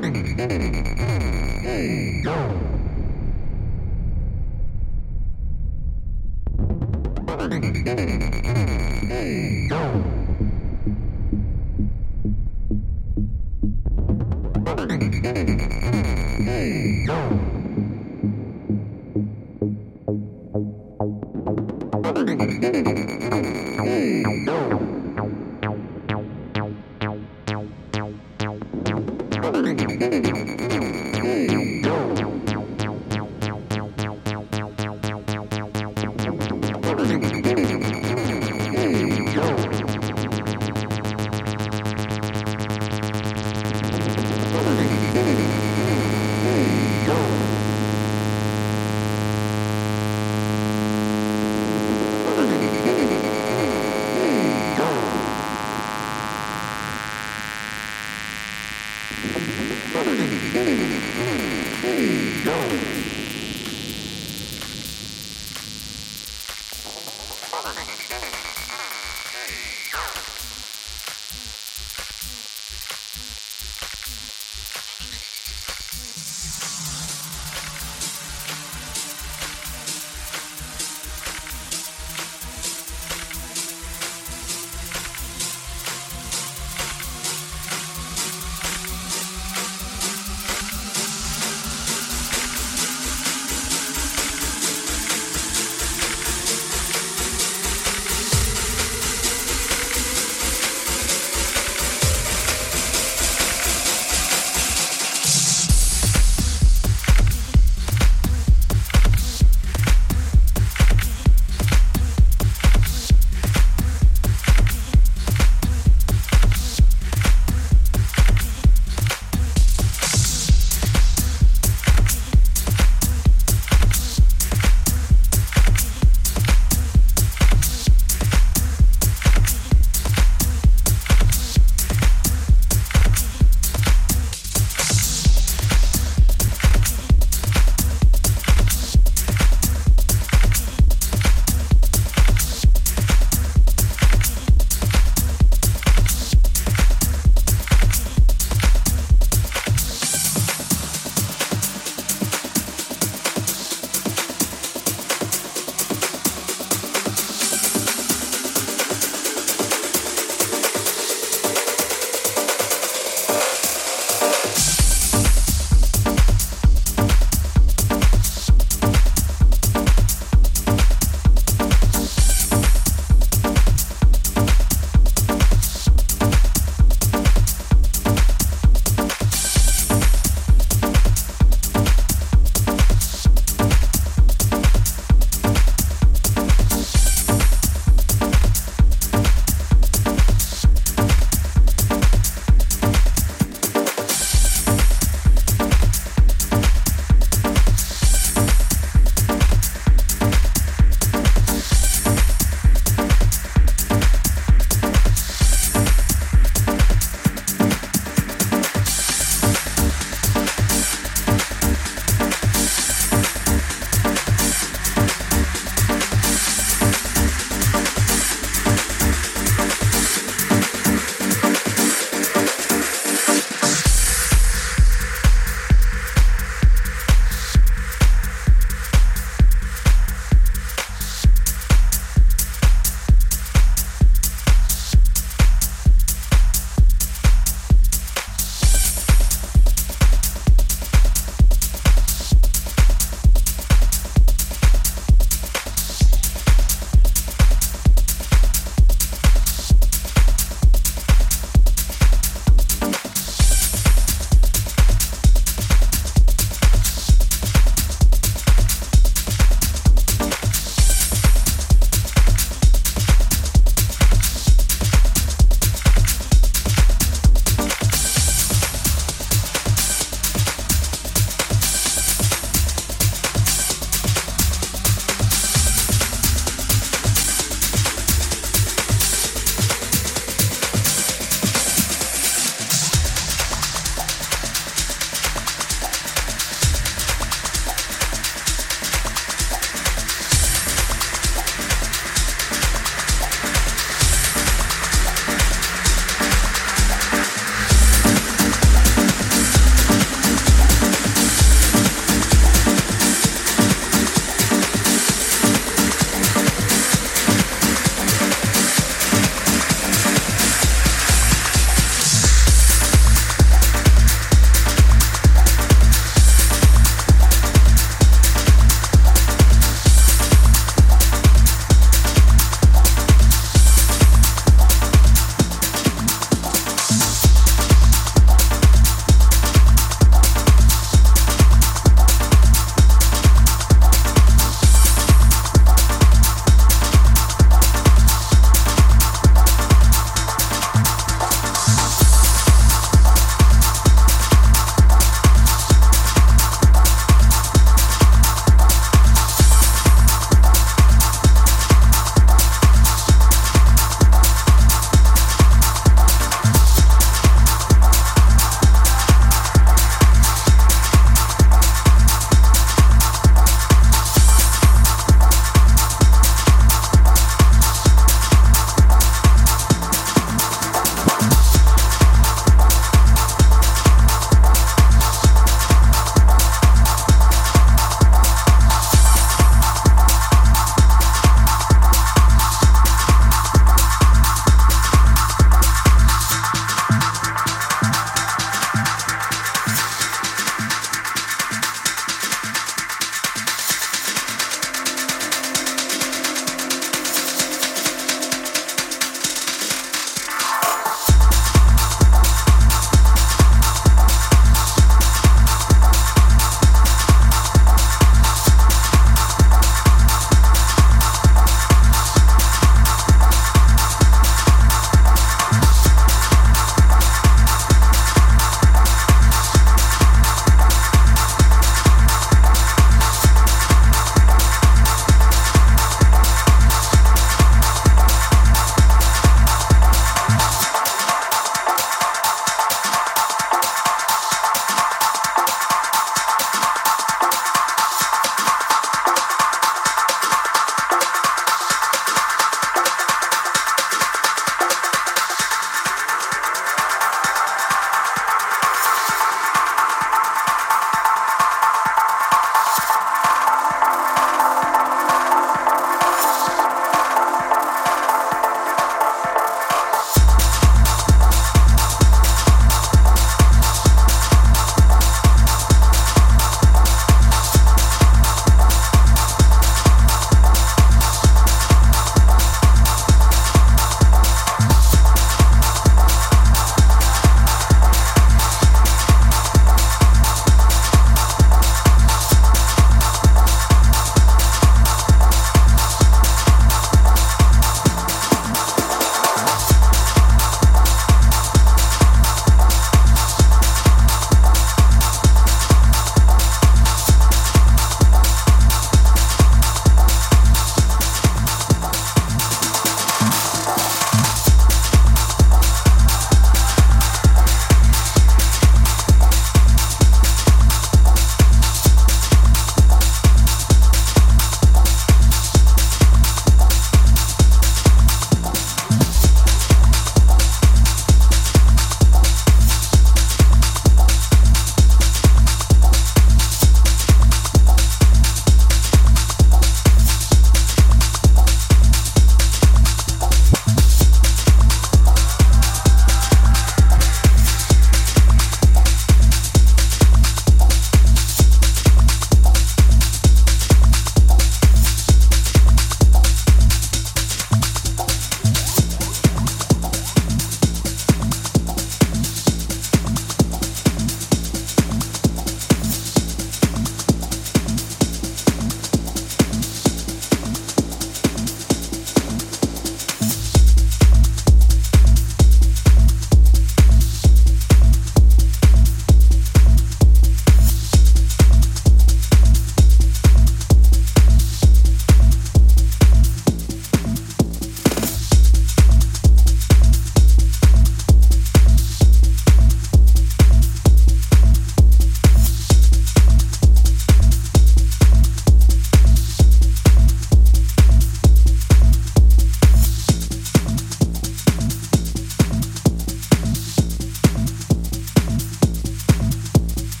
Hey, go.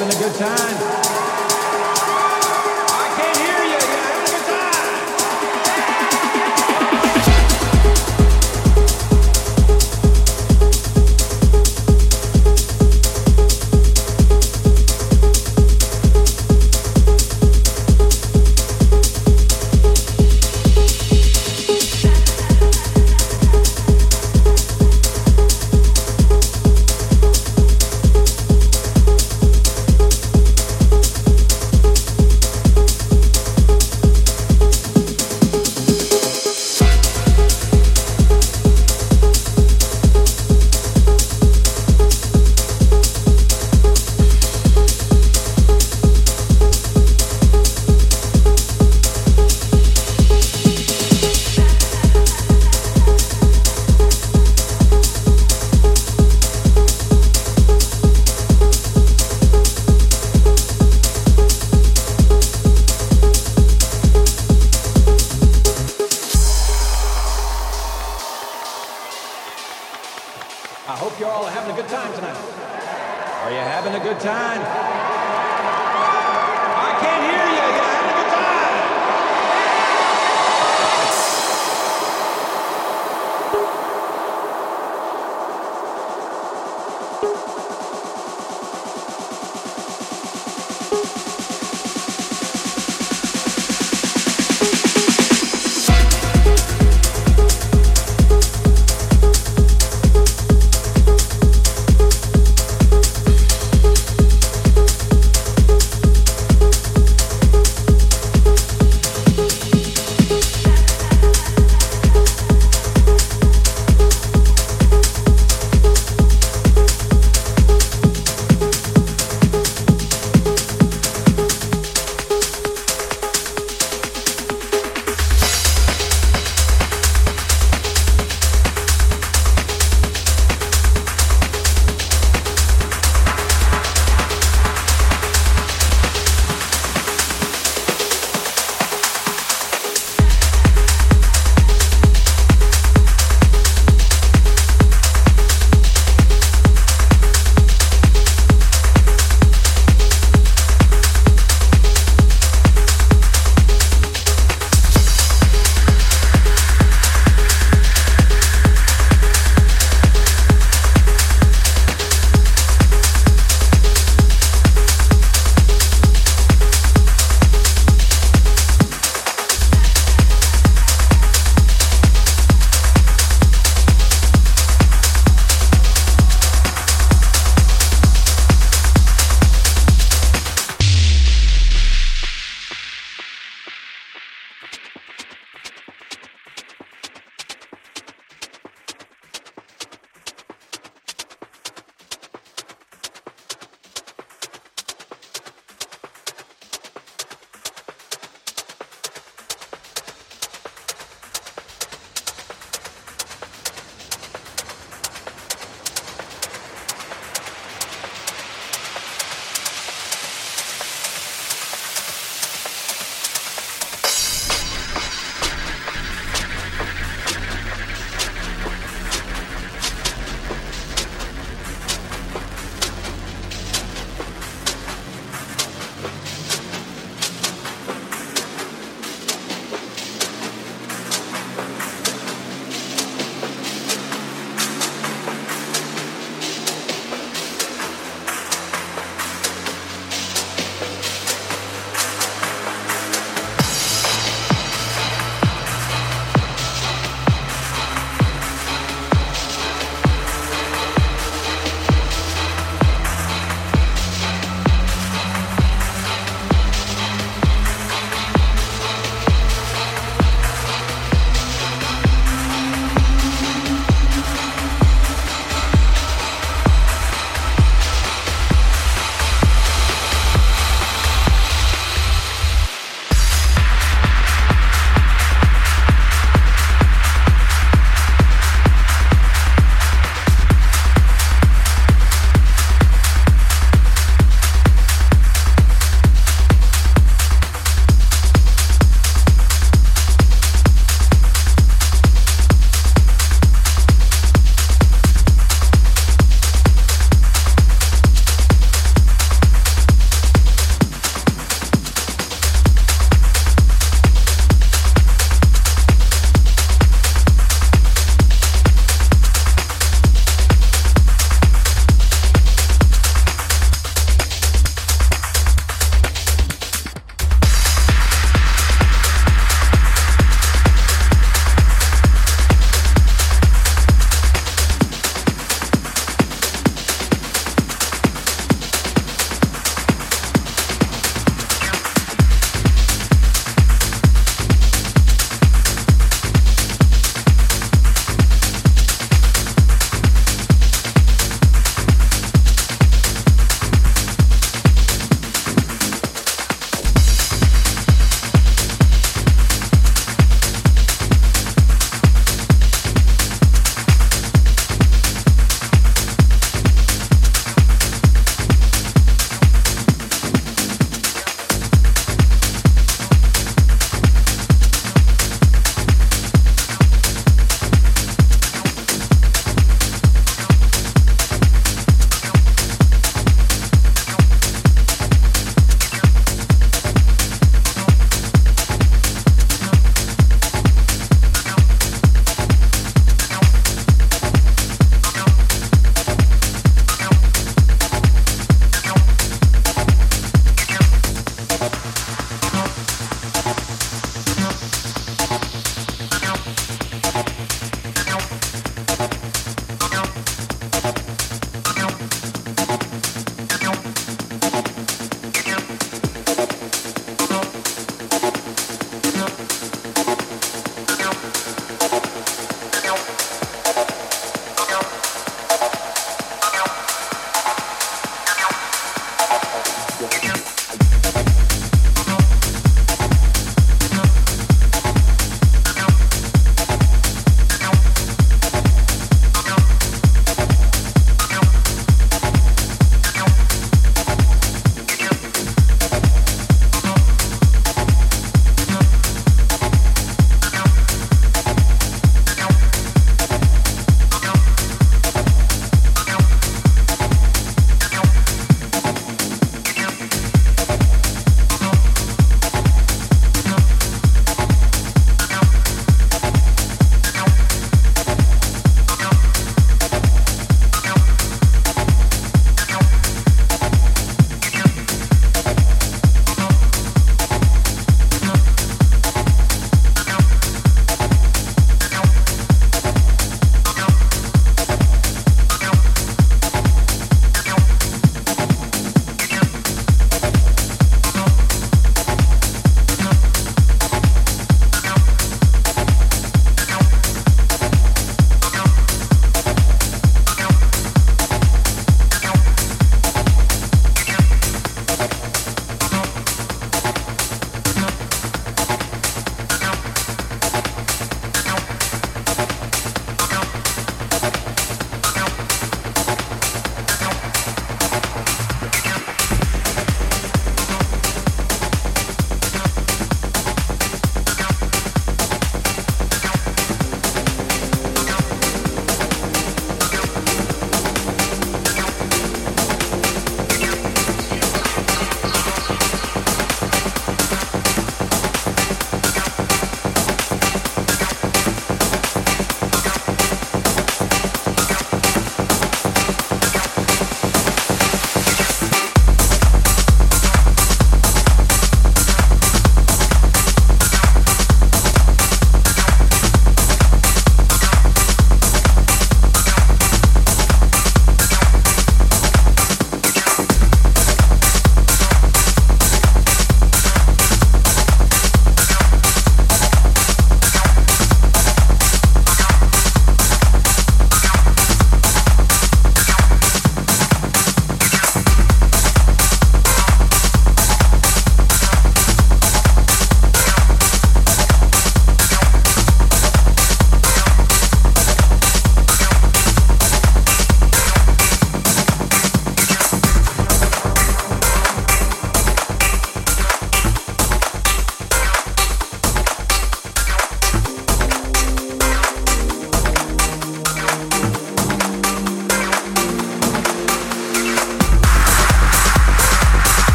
having a good time.